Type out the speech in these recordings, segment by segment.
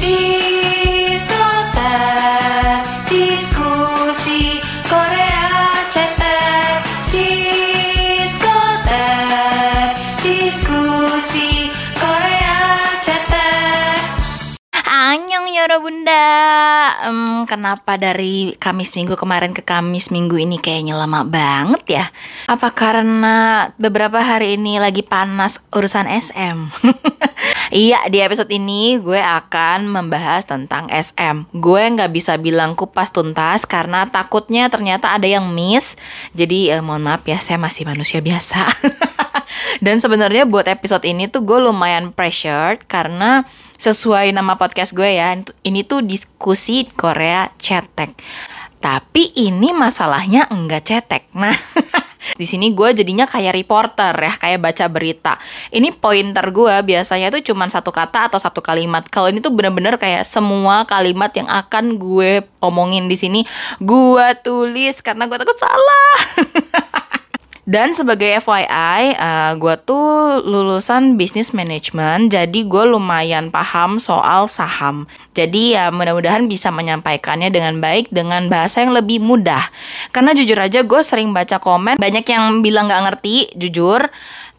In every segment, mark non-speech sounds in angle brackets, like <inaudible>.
feel Em, kenapa dari Kamis minggu kemarin ke Kamis minggu ini kayaknya lama banget ya? Apa karena beberapa hari ini lagi panas urusan SM? <laughs> iya, di episode ini gue akan membahas tentang SM. Gue nggak bisa bilang kupas tuntas karena takutnya ternyata ada yang miss. Jadi eh, mohon maaf ya, saya masih manusia biasa. <laughs> Dan sebenarnya buat episode ini tuh gue lumayan pressured karena sesuai nama podcast gue ya, ini tuh diskusi Korea cetek. Tapi ini masalahnya enggak cetek. Nah, <laughs> di sini gue jadinya kayak reporter ya, kayak baca berita. Ini pointer gue biasanya tuh cuma satu kata atau satu kalimat. Kalau ini tuh bener-bener kayak semua kalimat yang akan gue omongin di sini gue tulis karena gue takut salah. <laughs> Dan sebagai FYI, uh, gue tuh lulusan bisnis manajemen, jadi gue lumayan paham soal saham. Jadi ya mudah-mudahan bisa menyampaikannya dengan baik dengan bahasa yang lebih mudah. Karena jujur aja gue sering baca komen, banyak yang bilang gak ngerti, jujur.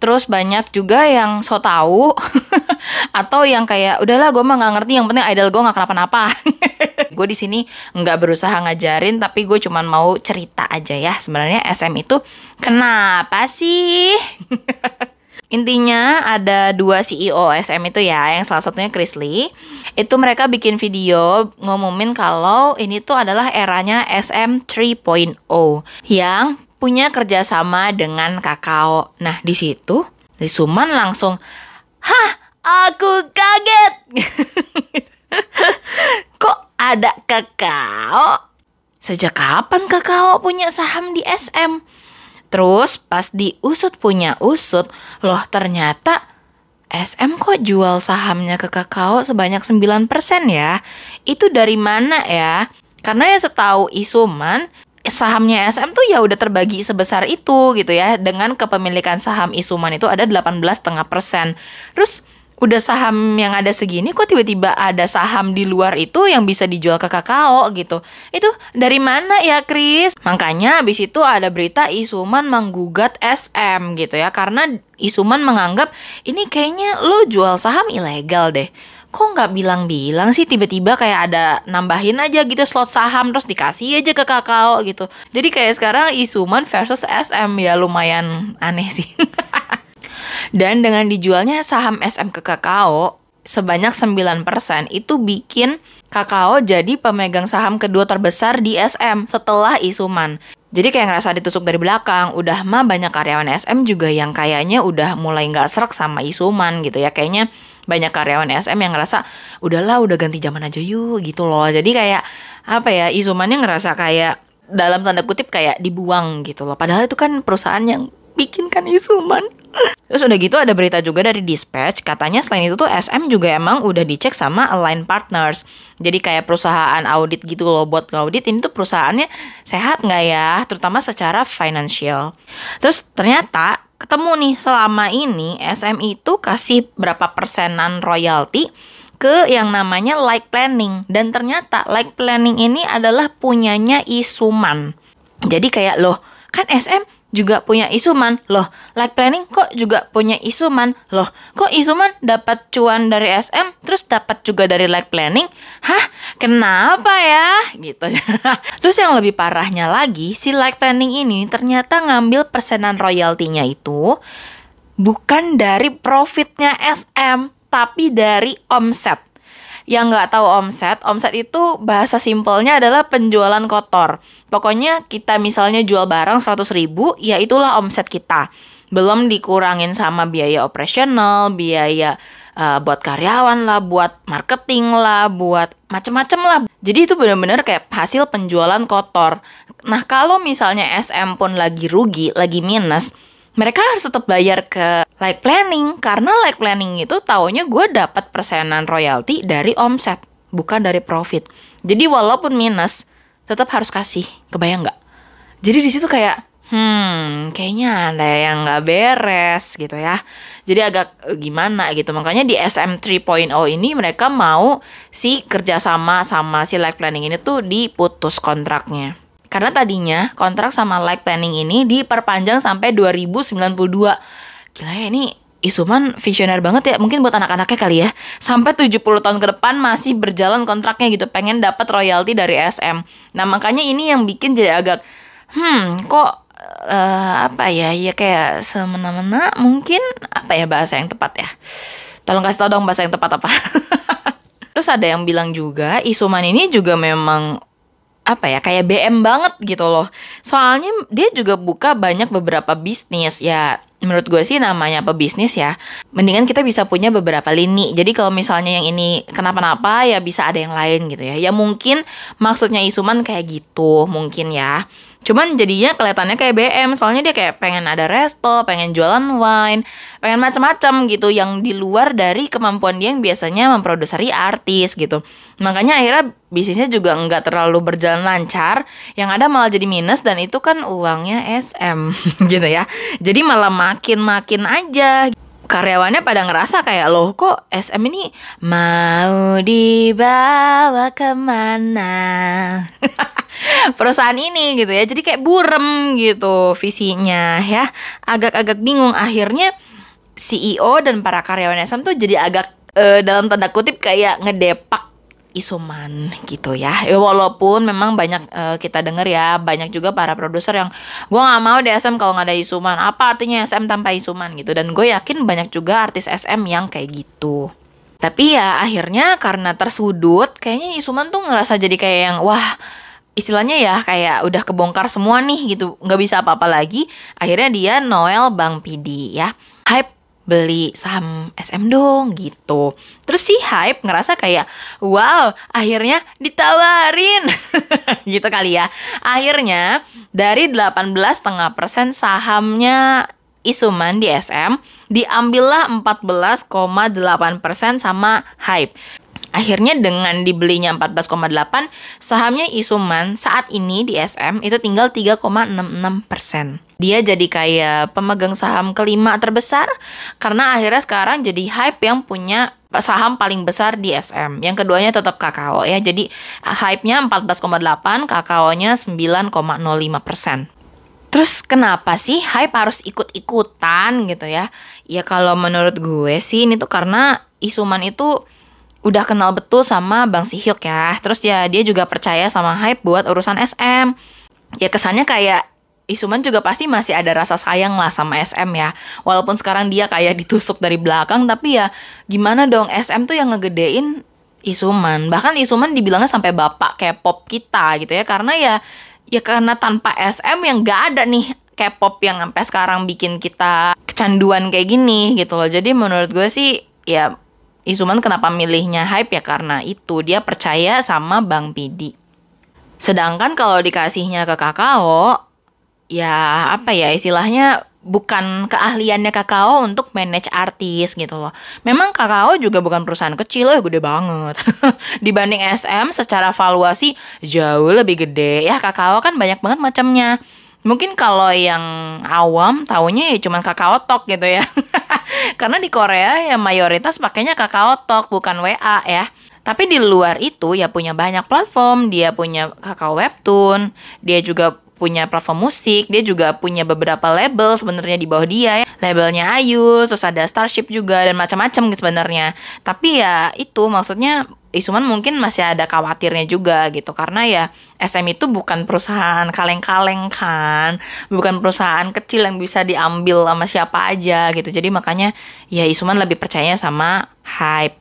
Terus banyak juga yang so tau <laughs> atau yang kayak udahlah gue mah nggak ngerti yang penting idol gue nggak kenapa-napa. <laughs> gue di sini nggak berusaha ngajarin tapi gue cuman mau cerita aja ya sebenarnya SM itu kenapa sih? <laughs> Intinya ada dua CEO SM itu ya, yang salah satunya Chris Lee. Itu mereka bikin video ngumumin kalau ini tuh adalah eranya SM 3.0 yang punya kerjasama dengan kakao. Nah di situ, di Suman langsung, hah, aku kaget. <laughs> Kok ada kakao? Sejak kapan kakao punya saham di SM? Terus pas diusut punya usut, loh ternyata SM kok jual sahamnya ke kakao sebanyak 9% ya? Itu dari mana ya? Karena ya setahu Isuman, sahamnya SM tuh ya udah terbagi sebesar itu gitu ya. Dengan kepemilikan saham Isuman itu ada 18,5%. Terus udah saham yang ada segini kok tiba-tiba ada saham di luar itu yang bisa dijual ke kakao gitu. Itu dari mana ya Kris? Makanya habis itu ada berita Isuman menggugat SM gitu ya karena Isuman menganggap ini kayaknya lo jual saham ilegal deh. Kok nggak bilang-bilang sih tiba-tiba kayak ada nambahin aja gitu slot saham terus dikasih aja ke kakao gitu. Jadi kayak sekarang Isuman versus SM ya lumayan aneh sih. <laughs> Dan dengan dijualnya saham SM ke Kakao sebanyak 9% itu bikin Kakao jadi pemegang saham kedua terbesar di SM setelah Isuman. Jadi kayak ngerasa ditusuk dari belakang. Udah mah banyak karyawan SM juga yang kayaknya udah mulai nggak serak sama Isuman gitu ya. Kayaknya banyak karyawan SM yang ngerasa udahlah udah ganti zaman aja yuk gitu loh. Jadi kayak apa ya Isumannya ngerasa kayak dalam tanda kutip kayak dibuang gitu loh. Padahal itu kan perusahaan yang bikinkan Isuman. <laughs> Terus udah gitu ada berita juga dari Dispatch, katanya selain itu tuh SM juga emang udah dicek sama Align Partners. Jadi kayak perusahaan audit gitu loh buat ngaudit ini tuh perusahaannya sehat nggak ya, terutama secara financial. Terus ternyata ketemu nih selama ini SM itu kasih berapa persenan royalty ke yang namanya like planning dan ternyata like planning ini adalah punyanya Isuman. Jadi kayak loh, kan SM juga punya Isuman. Loh like planning kok juga punya Isuman? Loh kok Isuman dapat cuan dari SM terus dapat juga dari like planning? Hah? Kenapa ya? Gitu. <laughs> Terus yang lebih parahnya lagi si like planning ini ternyata ngambil persenan royaltinya itu bukan dari profitnya SM tapi dari omset yang nggak tahu omset, omset itu bahasa simpelnya adalah penjualan kotor. Pokoknya kita misalnya jual barang 100 ribu, ya itulah omset kita. Belum dikurangin sama biaya operasional, biaya uh, buat karyawan lah, buat marketing lah, buat macem-macem lah. Jadi itu benar-benar kayak hasil penjualan kotor. Nah kalau misalnya SM pun lagi rugi, lagi minus, mereka harus tetap bayar ke like planning karena like planning itu taunya gue dapat persenan royalti dari omset bukan dari profit jadi walaupun minus tetap harus kasih kebayang nggak jadi di situ kayak hmm, kayaknya ada yang nggak beres gitu ya. Jadi agak eh, gimana gitu. Makanya di SM 3.0 ini mereka mau si kerjasama sama si life planning ini tuh diputus kontraknya. Karena tadinya kontrak sama life planning ini diperpanjang sampai 2092. Gila ya ini Isuman visioner banget ya mungkin buat anak-anaknya kali ya. Sampai 70 tahun ke depan masih berjalan kontraknya gitu pengen dapat royalti dari SM nah makanya ini yang bikin jadi agak hmm kok uh, apa ya ya kayak semena-mena mungkin apa ya bahasa yang tepat ya? Tolong kasih tau dong bahasa yang tepat apa? <laughs> Terus ada yang bilang juga Isuman ini juga memang apa ya kayak BM banget gitu loh. Soalnya dia juga buka banyak beberapa bisnis. Ya menurut gue sih namanya pebisnis ya mendingan kita bisa punya beberapa lini. Jadi kalau misalnya yang ini kenapa-napa ya bisa ada yang lain gitu ya. Ya mungkin maksudnya Isuman kayak gitu mungkin ya Cuman jadinya kelihatannya kayak BM, soalnya dia kayak pengen ada resto, pengen jualan wine, pengen macam-macam gitu yang di luar dari kemampuan dia yang biasanya memproduseri artis gitu. Makanya akhirnya bisnisnya juga nggak terlalu berjalan lancar, yang ada malah jadi minus dan itu kan uangnya SM <laughs> gitu ya. Jadi malah makin-makin aja karyawannya pada ngerasa kayak loh kok SM ini mau dibawa ke mana? <laughs> Perusahaan ini gitu ya. Jadi kayak burem gitu visinya ya. Agak-agak bingung. Akhirnya CEO dan para karyawan SM tuh jadi agak uh, dalam tanda kutip kayak ngedepak Isuman gitu ya. ya walaupun memang banyak uh, kita denger ya banyak juga para produser yang gue nggak mau di SM kalau nggak ada Isuman apa artinya SM tanpa Isuman gitu? Dan gue yakin banyak juga artis SM yang kayak gitu. Tapi ya akhirnya karena tersudut kayaknya Isuman tuh ngerasa jadi kayak yang wah istilahnya ya kayak udah kebongkar semua nih gitu. Nggak bisa apa-apa lagi. Akhirnya dia Noel Bang Pidi ya. Hype beli saham SM dong gitu. Terus si Hype ngerasa kayak wow akhirnya ditawarin <laughs> gitu kali ya. Akhirnya dari 18,5% sahamnya Isuman di SM diambillah 14,8% sama Hype. Akhirnya dengan dibelinya 14,8, sahamnya Isuman saat ini di SM itu tinggal 3,66 persen. Dia jadi kayak pemegang saham kelima terbesar karena akhirnya sekarang jadi hype yang punya saham paling besar di SM. Yang keduanya tetap kakao ya. Jadi hype-nya 14,8, kakao-nya 9,05 persen. Terus kenapa sih hype harus ikut-ikutan gitu ya? Ya kalau menurut gue sih ini tuh karena Isuman itu udah kenal betul sama Bang Sihyuk ya. Terus ya dia juga percaya sama hype buat urusan SM. Ya kesannya kayak Isuman juga pasti masih ada rasa sayang lah sama SM ya. Walaupun sekarang dia kayak ditusuk dari belakang, tapi ya gimana dong SM tuh yang ngegedein Isuman. Bahkan Isuman dibilangnya sampai bapak K-pop kita gitu ya. Karena ya ya karena tanpa SM yang gak ada nih K-pop yang sampai sekarang bikin kita kecanduan kayak gini gitu loh. Jadi menurut gue sih ya Isuman kenapa milihnya hype ya karena itu dia percaya sama Bang Pidi. Sedangkan kalau dikasihnya ke kakao, ya apa ya istilahnya bukan keahliannya kakao untuk manage artis gitu loh. Memang kakao juga bukan perusahaan kecil, ya gede banget. <laughs> Dibanding SM secara valuasi jauh lebih gede. Ya kakao kan banyak banget macamnya. Mungkin kalau yang awam tahunya ya cuma kakao talk gitu ya. <laughs> Karena di Korea ya mayoritas pakainya kakao talk bukan WA ya. Tapi di luar itu ya punya banyak platform, dia punya kakao webtoon, dia juga punya platform musik, dia juga punya beberapa label sebenarnya di bawah dia ya. Labelnya Ayu, terus ada Starship juga dan macam-macam gitu sebenarnya. Tapi ya itu maksudnya Isuman mungkin masih ada khawatirnya juga gitu karena ya SM itu bukan perusahaan kaleng-kaleng kan, bukan perusahaan kecil yang bisa diambil sama siapa aja gitu. Jadi makanya ya Isuman lebih percaya sama hype.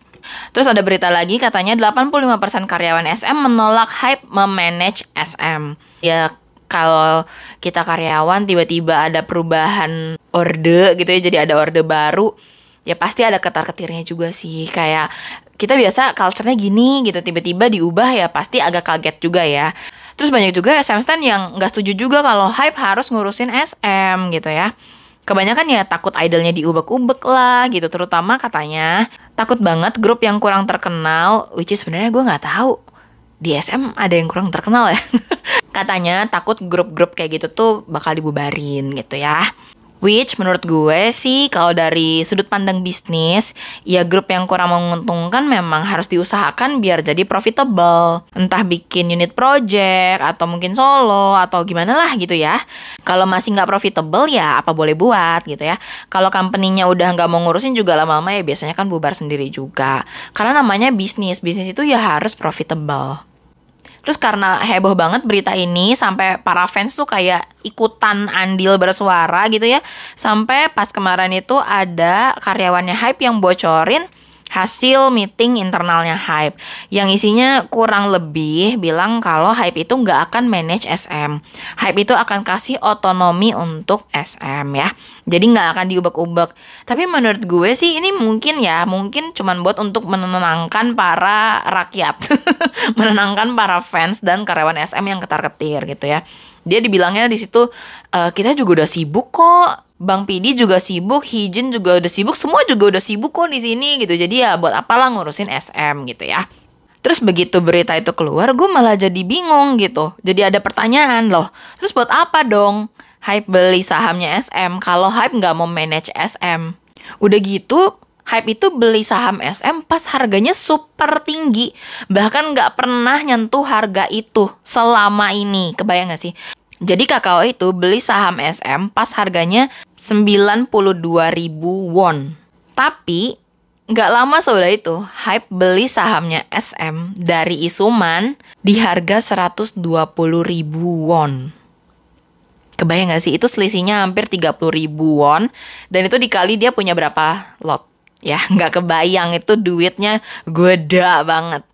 Terus ada berita lagi katanya 85% karyawan SM menolak hype memanage SM. Ya kalau kita karyawan tiba-tiba ada perubahan orde gitu ya jadi ada orde baru ya pasti ada ketar-ketirnya juga sih. Kayak kita biasa culture-nya gini gitu tiba-tiba diubah ya pasti agak kaget juga ya. Terus banyak juga SM stand yang nggak setuju juga kalau hype harus ngurusin SM gitu ya. Kebanyakan ya takut idolnya diubek-ubek lah gitu terutama katanya takut banget grup yang kurang terkenal which is sebenarnya gue nggak tahu. Di SM ada yang kurang terkenal ya? <laughs> Katanya takut grup-grup kayak gitu tuh bakal dibubarin gitu ya. Which menurut gue sih kalau dari sudut pandang bisnis, ya grup yang kurang menguntungkan memang harus diusahakan biar jadi profitable. Entah bikin unit project atau mungkin solo atau gimana lah gitu ya. Kalau masih nggak profitable ya apa boleh buat gitu ya. Kalau company-nya udah nggak mau ngurusin juga lama-lama ya biasanya kan bubar sendiri juga. Karena namanya bisnis, bisnis itu ya harus profitable. Terus karena heboh banget berita ini sampai para fans tuh kayak ikutan andil bersuara gitu ya. Sampai pas kemarin itu ada karyawannya Hype yang bocorin hasil meeting internalnya Hype yang isinya kurang lebih bilang kalau Hype itu nggak akan manage SM. Hype itu akan kasih otonomi untuk SM ya. Jadi nggak akan diubek-ubek. Tapi menurut gue sih ini mungkin ya, mungkin cuman buat untuk menenangkan para rakyat. <laughs> menenangkan para fans dan karyawan SM yang ketar-ketir gitu ya. Dia dibilangnya di situ e, kita juga udah sibuk kok Bang Pidi juga sibuk, Hijin juga udah sibuk, semua juga udah sibuk kok di sini gitu. Jadi ya buat apalah ngurusin SM gitu ya. Terus begitu berita itu keluar, gue malah jadi bingung gitu. Jadi ada pertanyaan loh, terus buat apa dong Hype beli sahamnya SM kalau Hype nggak mau manage SM? Udah gitu, Hype itu beli saham SM pas harganya super tinggi. Bahkan nggak pernah nyentuh harga itu selama ini. Kebayang gak sih? Jadi kakao itu beli saham SM pas harganya 92.000 won. Tapi nggak lama setelah itu, Hype beli sahamnya SM dari Isuman di harga 120.000 won. Kebayang nggak sih? Itu selisihnya hampir 30.000 won. Dan itu dikali dia punya berapa lot. Ya, <laughs> nggak kebayang itu duitnya gede banget.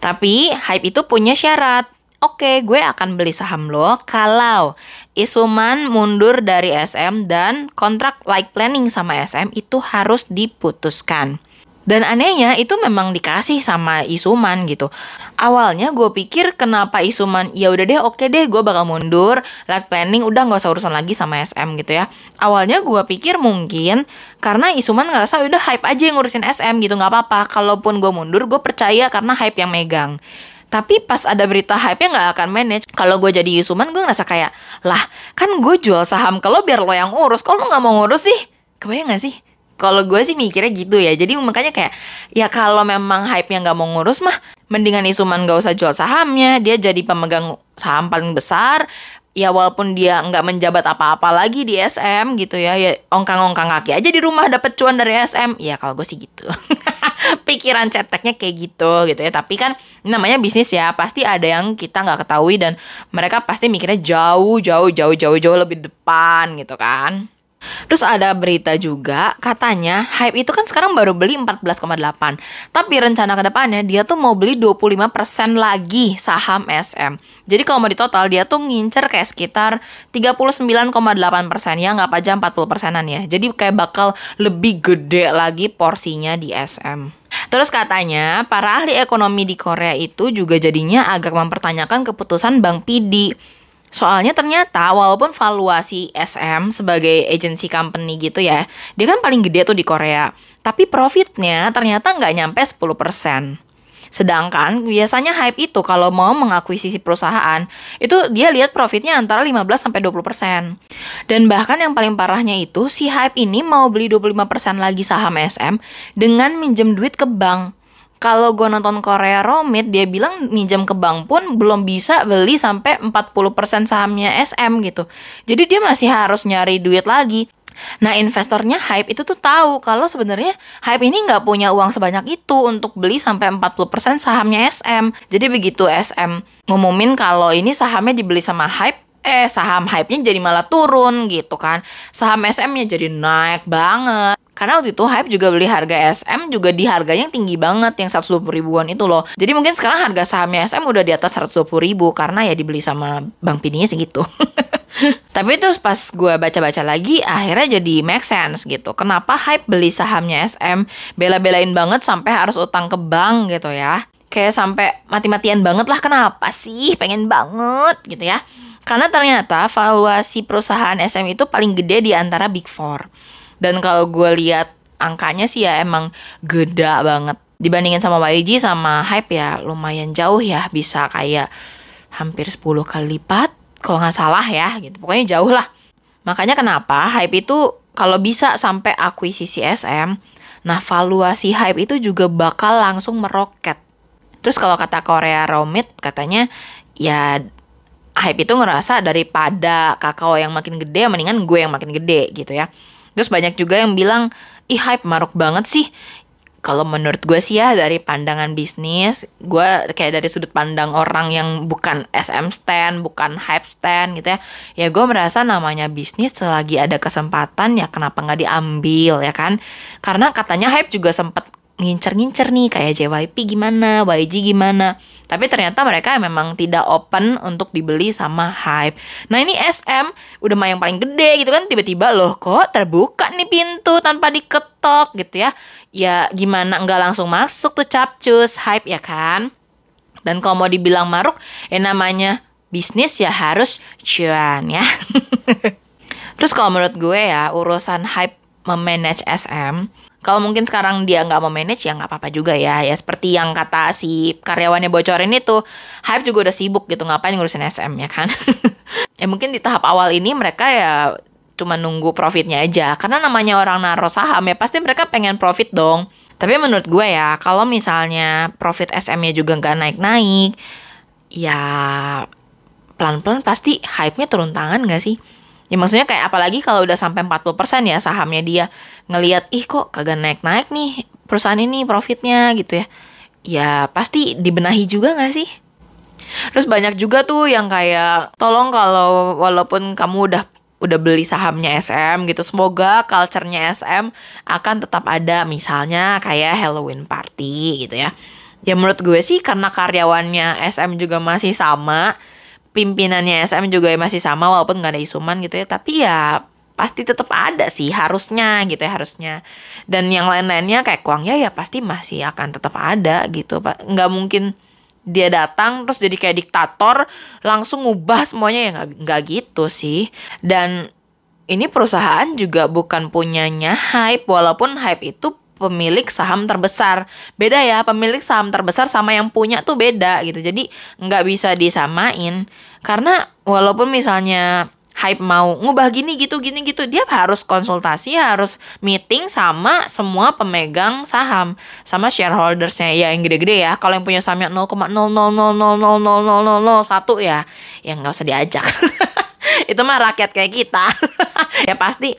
Tapi Hype itu punya syarat Oke, gue akan beli saham lo kalau Isuman mundur dari SM dan kontrak like planning sama SM itu harus diputuskan. Dan anehnya itu memang dikasih sama Isuman gitu. Awalnya gue pikir kenapa Isuman ya udah deh oke deh gue bakal mundur like planning udah nggak usah urusan lagi sama SM gitu ya. Awalnya gue pikir mungkin karena Isuman ngerasa udah hype aja yang ngurusin SM gitu nggak apa-apa. Kalaupun gue mundur gue percaya karena hype yang megang. Tapi pas ada berita hype-nya nggak akan manage. Kalau gue jadi Yusuman, gue ngerasa kayak, lah kan gue jual saham lo biar lo yang urus. Kalau lo nggak mau ngurus sih, kebayang nggak sih? Kalau gue sih mikirnya gitu ya. Jadi makanya kayak, ya kalau memang hype-nya nggak mau ngurus mah, mendingan Isuman gak usah jual sahamnya. Dia jadi pemegang saham paling besar. Ya walaupun dia nggak menjabat apa-apa lagi di SM gitu ya, ya ongkang-ongkang kaki aja di rumah dapet cuan dari SM. Ya kalau gue sih gitu. <laughs> pikiran ceteknya kayak gitu gitu ya. Tapi kan namanya bisnis ya pasti ada yang kita nggak ketahui dan mereka pasti mikirnya jauh jauh jauh jauh jauh lebih depan gitu kan Terus ada berita juga katanya Hype itu kan sekarang baru beli 14,8 Tapi rencana ke depannya dia tuh mau beli 25% lagi saham SM Jadi kalau mau di total dia tuh ngincer kayak sekitar 39,8% ya nggak aja 40 persenan ya. Jadi kayak bakal lebih gede lagi porsinya di SM Terus katanya, para ahli ekonomi di Korea itu juga jadinya agak mempertanyakan keputusan Bang Pidi Soalnya ternyata walaupun valuasi SM sebagai agency company gitu ya, dia kan paling gede tuh di Korea. Tapi profitnya ternyata nggak nyampe 10%. Sedangkan biasanya hype itu kalau mau mengakuisisi perusahaan, itu dia lihat profitnya antara 15 sampai 20%. Dan bahkan yang paling parahnya itu si hype ini mau beli 25% lagi saham SM dengan minjem duit ke bank kalau gue nonton Korea Romit dia bilang minjam ke bank pun belum bisa beli sampai 40% sahamnya SM gitu. Jadi dia masih harus nyari duit lagi. Nah investornya Hype itu tuh tahu kalau sebenarnya Hype ini nggak punya uang sebanyak itu untuk beli sampai 40% sahamnya SM. Jadi begitu SM ngumumin kalau ini sahamnya dibeli sama Hype, eh saham Hype-nya jadi malah turun gitu kan. Saham SM-nya jadi naik banget. Karena waktu itu Hype juga beli harga SM juga di harganya yang tinggi banget yang 120 ribuan itu loh. Jadi mungkin sekarang harga sahamnya SM udah di atas 120 ribu karena ya dibeli sama Bang Pininya segitu. <laughs> Tapi terus pas gue baca-baca lagi akhirnya jadi make sense gitu. Kenapa Hype beli sahamnya SM bela-belain banget sampai harus utang ke bank gitu ya. Kayak sampai mati-matian banget lah kenapa sih pengen banget gitu ya. Karena ternyata valuasi perusahaan SM itu paling gede di antara Big Four. Dan kalau gue lihat angkanya sih ya emang gede banget. Dibandingin sama YG sama Hype ya lumayan jauh ya bisa kayak hampir 10 kali lipat kalau nggak salah ya gitu pokoknya jauh lah makanya kenapa hype itu kalau bisa sampai akuisisi SM nah valuasi hype itu juga bakal langsung meroket terus kalau kata Korea Romit katanya ya hype itu ngerasa daripada kakao yang makin gede mendingan gue yang makin gede gitu ya terus banyak juga yang bilang ih hype maruk banget sih kalau menurut gue sih ya dari pandangan bisnis, gue kayak dari sudut pandang orang yang bukan SM stand, bukan hype stand gitu ya, ya gue merasa namanya bisnis selagi ada kesempatan ya kenapa nggak diambil ya kan? Karena katanya hype juga sempet ngincer-ngincer nih kayak JYP gimana, YG gimana. Tapi ternyata mereka memang tidak open untuk dibeli sama hype. Nah ini SM udah mah yang paling gede gitu kan tiba-tiba loh kok terbuka nih pintu tanpa diketok gitu ya. Ya gimana nggak langsung masuk tuh capcus hype ya kan. Dan kalau mau dibilang maruk ya namanya bisnis ya harus cuan ya. <laughs> Terus kalau menurut gue ya urusan hype memanage SM kalau mungkin sekarang dia nggak mau manage ya nggak apa-apa juga ya. Ya seperti yang kata si karyawannya bocorin itu, Hype juga udah sibuk gitu ngapain ngurusin SM ya kan. <laughs> ya mungkin di tahap awal ini mereka ya cuma nunggu profitnya aja. Karena namanya orang naruh saham ya pasti mereka pengen profit dong. Tapi menurut gue ya, kalau misalnya profit SM-nya juga nggak naik-naik, ya pelan-pelan pasti hype-nya turun tangan nggak sih? Ya maksudnya kayak apalagi kalau udah sampai 40% ya sahamnya dia ngelihat ih kok kagak naik-naik nih perusahaan ini profitnya gitu ya. Ya pasti dibenahi juga gak sih? Terus banyak juga tuh yang kayak tolong kalau walaupun kamu udah udah beli sahamnya SM gitu semoga culture-nya SM akan tetap ada misalnya kayak Halloween party gitu ya. Ya menurut gue sih karena karyawannya SM juga masih sama pimpinannya SM juga masih sama walaupun nggak ada isuman gitu ya. Tapi ya pasti tetap ada sih harusnya gitu ya harusnya. Dan yang lain-lainnya kayak Kuangya ya pasti masih akan tetap ada gitu pak. Nggak mungkin dia datang terus jadi kayak diktator langsung ngubah semuanya ya nggak nggak gitu sih. Dan ini perusahaan juga bukan punyanya hype walaupun hype itu pemilik saham terbesar. Beda ya, pemilik saham terbesar sama yang punya tuh beda gitu. Jadi nggak bisa disamain. Karena walaupun misalnya hype mau ngubah gini gitu gini gitu dia harus konsultasi harus meeting sama semua pemegang saham sama shareholdersnya ya yang gede-gede ya kalau yang punya sahamnya 0,000000001 ya ya nggak usah diajak <laughs> itu mah rakyat kayak kita <laughs> ya pasti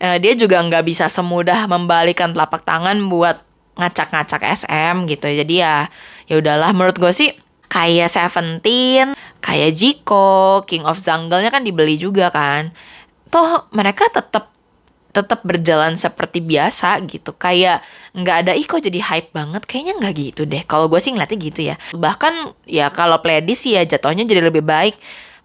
uh, dia juga nggak bisa semudah membalikan telapak tangan buat ngacak-ngacak SM gitu. Jadi ya ya udahlah. Menurut gue sih kayak Seventeen kayak Jiko King of Jungle-nya kan dibeli juga kan. Toh mereka tetap tetap berjalan seperti biasa gitu. Kayak nggak ada ih kok jadi hype banget? Kayaknya nggak gitu deh. Kalau gue sih ngeliatnya gitu ya. Bahkan ya kalau Pledis ya jatuhnya jadi lebih baik.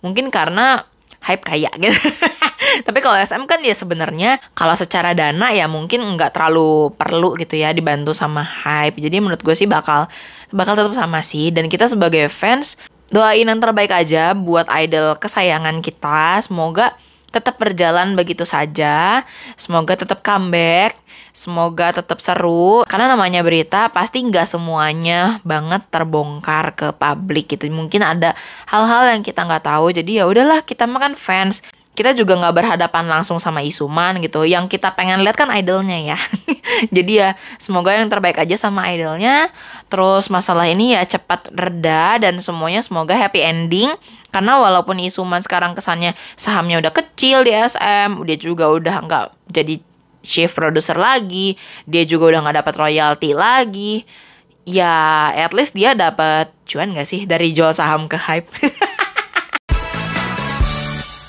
Mungkin karena hype kayak gitu <laughs> tapi kalau SM kan ya sebenarnya kalau secara dana ya mungkin nggak terlalu perlu gitu ya dibantu sama hype jadi menurut gue sih bakal bakal tetap sama sih dan kita sebagai fans doain yang terbaik aja buat idol kesayangan kita semoga tetap berjalan begitu saja. Semoga tetap comeback, semoga tetap seru. Karena namanya berita pasti nggak semuanya banget terbongkar ke publik gitu. Mungkin ada hal-hal yang kita nggak tahu. Jadi ya udahlah kita makan fans kita juga nggak berhadapan langsung sama Isuman gitu. Yang kita pengen lihat kan idolnya ya. <laughs> Jadi ya semoga yang terbaik aja sama idolnya. Terus masalah ini ya cepat reda dan semuanya semoga happy ending. Karena walaupun Isuman sekarang kesannya sahamnya udah kecil di SM, dia juga udah nggak jadi chief producer lagi, dia juga udah nggak dapat royalti lagi. Ya, at least dia dapat cuan gak sih dari jual saham ke hype? <laughs>